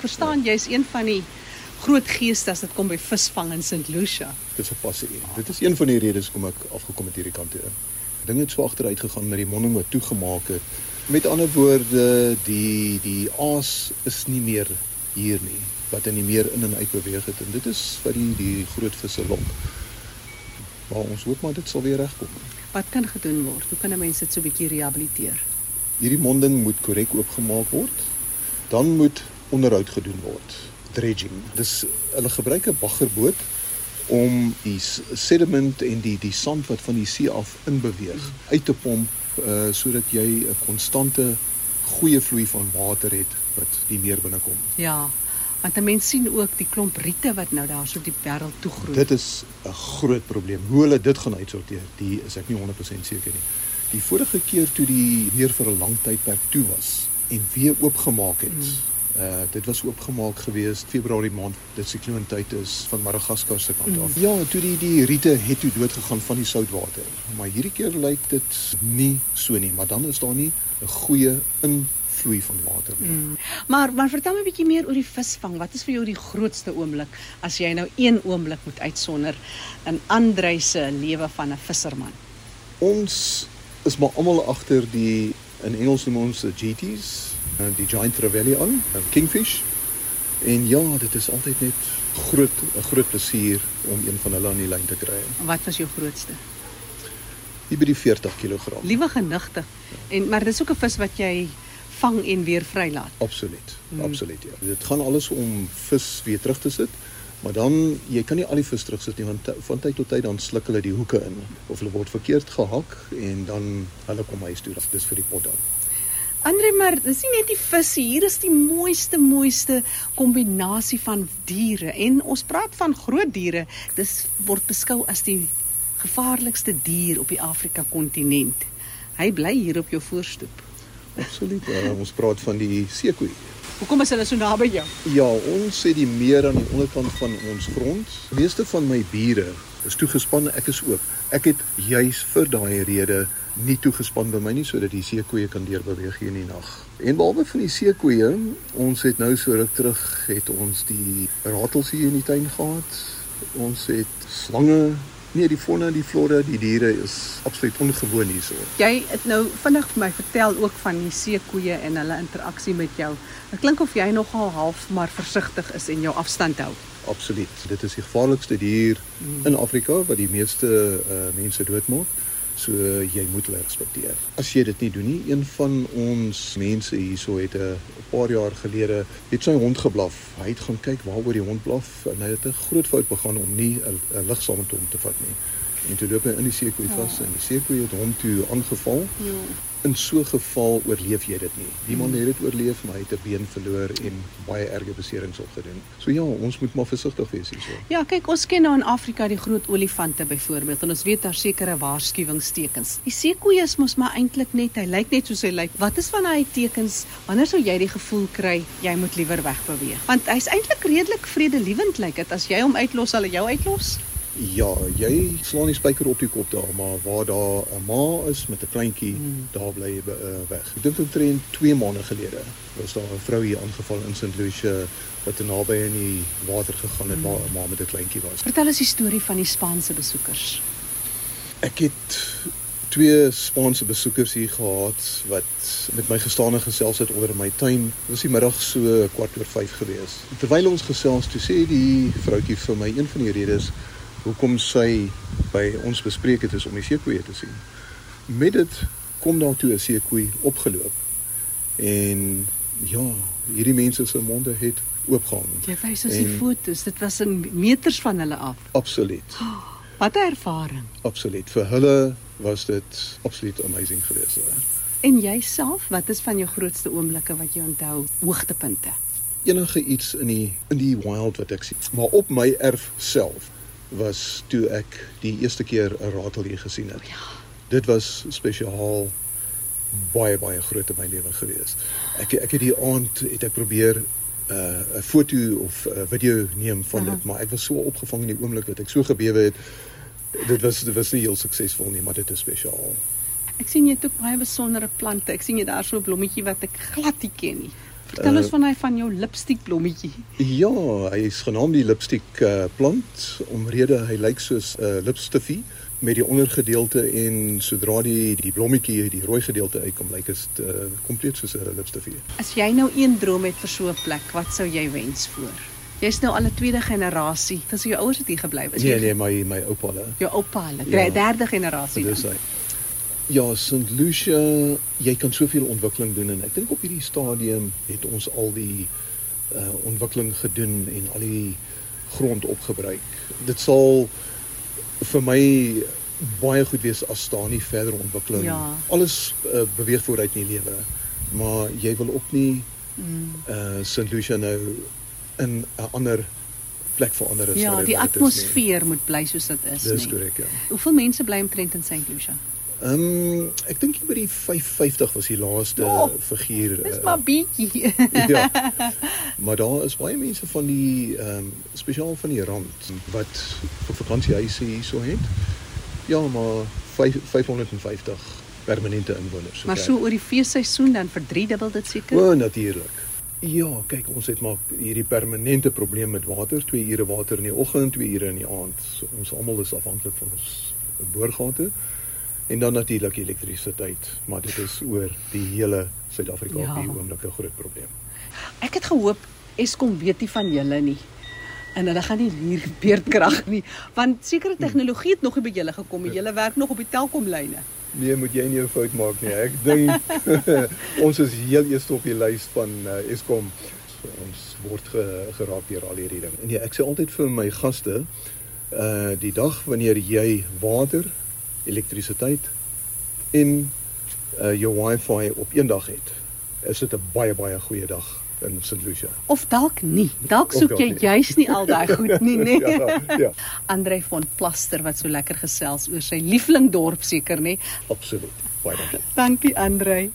Verstaan jy's een van die groot geeste as dit kom by visvang in St. Lucia. Dit is 'n passie. Dit is een van die redes hoekom ek afgekom het hierdie kant toe. Dinge het so agteruit gegaan met die monding wat toegemaak het. Met ander woorde, die die aas is nie meer hier nie wat in die meer in en uit beweeg het en dit is wat die die groot visse lok. Maar ons hoop maar dit sal weer regkom. Wat kan gedoen word? Hoe kan 'n mens dit so 'n bietjie rehabiliteer? Hierdie monding moet korrek oopgemaak word. Dan moet onderhoud gedoen word. Dredging. Dis hulle gebruik 'n baggerboot om die sediment en die die sand wat van die see af inbeweeg uit te pomp uh sodat jy 'n konstante goeie vloei van water het wat die meer binnekom. Ja. Want 'n mens sien ook die klomp riete wat nou daar so die wêreld toe groei. Dit is 'n groot probleem. Hoe hulle dit gaan uitsorteer, die is ek nie 100% seker nie. Die vorige keer toe die meer vir 'n lang tydperk toe was en weer oopgemaak het. Mm. Uh dit was oopgemaak gewees Februarie maand. Dit sikloontyd is van Madagaskar se kant af. Mm. Ja, toe die die riete het toe dood gegaan van die soutwater. Maar hierdie keer lyk dit nie so nie, maar dan is daar nie 'n goeie invloei van water nie. Mm. Maar maar vertel my 'n bietjie meer oor die visvang. Wat is vir jou die grootste oomblik as jy nou een oomblik moet uitsonder in Andrei se lewe van 'n visserman? Ons is maar almal agter die in Engels noem ons die GT's die Giant Trevally aan, 'n kingfish. En ja, dit is altyd net groot 'n groot plesier om een van hulle aan die lyn te kry. Wat was jou grootste? Hier by die 40 kg. Liewe genigtig. Ja. En maar dis ook 'n vis wat jy vang en weer vrylaat. Absoluut. Hmm. Absoluut ja. Dit gaan alles om vis weer terug te sit. Maar dan jy kan nie al die vis terugsit nie want van tyd tot tyd dan sluk hulle die hoeke in of hulle word verkeerd gehak en dan hulle kom huis toe. Dis vir die pot dan. Andre maar dis nie net die visse hier is die mooiste mooiste kombinasie van diere en ons praat van groot diere. Dis word beskou as die gevaarlikste dier op die Afrika kontinent. Hy bly hier op jou voorstoep. Absoluut uh, ons praat van die seekoei hoekom is hulle so naby jou? Ja ons sê die meer aan die onderkant van ons grond. Meeste van my bure is toegespan ek is ook ek het juis vir daai rede nie toegespan by my nie sodat die seekoeie kan deurbeweeg hier in die nag. En behalwe van die seekoeie, ons het nou so ruk terug het ons die ratels hier in die tuin gehad. Ons het slange, nee die fauna, die flora, die diere is absoluut ongewoon hierso. Jy het nou vinnig vir my vertel ook van die seekoeie en hulle interaksie met jou. Dit klink of jy nogal half maar versigtig is en jou afstand hou. Absoluut. Dit is die gevaarlikste dier in Afrika wat die meeste uh, mense doodmaak. So jy moet hulle respekteer. As jy dit nie doen nie, een van ons mense hierso het 'n paar jaar gelede het sy hond geblaf. Hy het gaan kyk waaroor die hond blaf en hy het 'n groot fout begaan om nie 'n ligsaam met hom te vat nie. En toe loop hy in die seekoei vas ja. en die seekoei het hom toe aangeval. Ja in so 'n geval oorleef jy dit nie. Die man het dit oorleef, maar hy het 'n been verloor en baie erge beserings opgedoen. So ja, ons moet maar versigtig wees hierso. Ja, kyk, ons ken nou in Afrika die groot olifante byvoorbeeld en ons weet daar sekere waarskuwingstekens. Die seekoei is mos maar eintlik net, hy lyk net soos hy lyk. Wat is van daai tekens? Wanneer sou jy die gevoel kry jy moet liewer wegbeweeg? Want hy's eintlik redelik vredelewend lyk dit as jy hom uitlos, sal hy jou uitlos? Ja, jy slaan die spyker op die kop daar, maar waar daar 'n ma is met 'n kleintjie, hmm. daar bly jy uh, weg. Ek dink omtrent 2 maande gelede was daar 'n vrou hier aangeval in St. Lucia wat te naby in die water gegaan het hmm. waar 'n ma met 'n kleintjie was. Vertel ons die storie van die Spaanse besoekers. Ek het twee Spaanse besoekers hier gehad wat met my gestaan en gesels het onder my tuin. Dit was die middag so kwart oor 5 gewees. Terwyl ons gesels, toe sê die vroutjie vir my een van die redes hoekom sy by ons bespreek het is om die seekoeie te sien. Met dit kom daar toe 'n seekoei opgeloop. En ja, hierdie mense se monde het oopgaan. Jy wys ons die foto's, dit was in meters van hulle af. Absoluut. Oh, wat 'n ervaring. Absoluut. Vir hulle was dit absoluut amazing geweest. En jouself, wat is van jou grootste oomblikke wat jy onthou, hoogtepunte? Enige iets in die in die wild wat ek sien. Maar op my erf self was toe ek die eerste keer 'n ratel hier gesien het. Ja. Dit was spesiaal baie baie groot in my lewe gewees. Ek ek het die aand het ek probeer uh, 'n uh, foto of 'n uh, video neem van Aha. dit, maar ek was so opgevang in die oomblik dat ek so gebewe het. Dit was dit was nie heel suksesvol nie, maar dit is spesiaal. Ek sien jy het ook baie besondere plante. Ek sien jy daar so 'n blommetjie wat ek glad nie ken nie. Vertel ons van hy van jou lipstiek blommetjie. Ja, hy is genaamd die lipstiek uh, plant omrede hy lyk soos 'n uh, lipstifie met die ondergedeelte en sodra die die blommetjie die rooi gedeelte uitkom lyk dit uh, kompleet soos 'n lipstifie. As jy nou een droom het vir so 'n plek, wat sou jy wens voor? Jy's nou al 'n tweede generasie. Dis jou ouers het hier gebly. Is Nee jy nee, my my oupa hulle. jou oupa hulle, Ja. derde generasie. Dis hy. Ja, St. Lucia, jy kan soveel ontwikkeling doen en ek dink op hierdie stadium het ons al die uh ontwikkeling gedoen en al die grond opgebruik. Dit sal vir my baie goed wees as daar nie verdere ontwikkeling. Ja. Alles uh, beweeg vooruit in die lewe, maar jy wil ook nie Mm. uh St. Lucia nou in 'n ander plek verander as Ja, die nou is atmosfeer moet bly soos dit is, Dis nee. korrek, ja. Hoeveel mense bly omtrent in St. Lucia? Ehm um, ek dink by die 550 was die laaste Oh, figuur. Dis eh, maar bietjie. ja. Maar daar is baie mense van die ehm um, spesiaal van die rand wat vir vakansiehuise hierso het. Ja, maar 5, 550 permanente inwoners. maar so oor die feesseisoen dan verdriedubbel dit seker. O, natuurlik. Ja, kyk, ons het maar hierdie permanente probleem met water, 2 ure water in die oggend, 2 ure in die aand. So, ons almal is afhanklik van ons boorgate. En dan natuurlik elektrisiteit, maar dit is oor die hele Suid-Afrika Ja. op die oomblik 'n groot probleem. Ek het gehoop Eskom weet nie van julle nie. En hulle gaan nie hier beerdkrag nie, want sekere tegnologie het nog nie by julle gekom nie. Julle werk nog op die Telkomlyne. Nee, moet jy nie 'n fout maak nie. Ek dink ons is heel eerste op die lys van uh, Eskom. So, ons word ge, geraak deur al hierdie ding. En nee, ek sê altyd vir my gaste, uh die dag wanneer jy water, elektrisiteit en uh jou wifi op een dag het, is dit 'n baie baie goeie dag in St. Lucia. Of dalk nie. Dalk soek dalk jy nie. juis nie al daai goed nie, nê? ja, ja, Andrei van Plaster wat so lekker gesels oor sy liefling dorp seker nê. absoluut. Baie dankie. Dankie Andrei.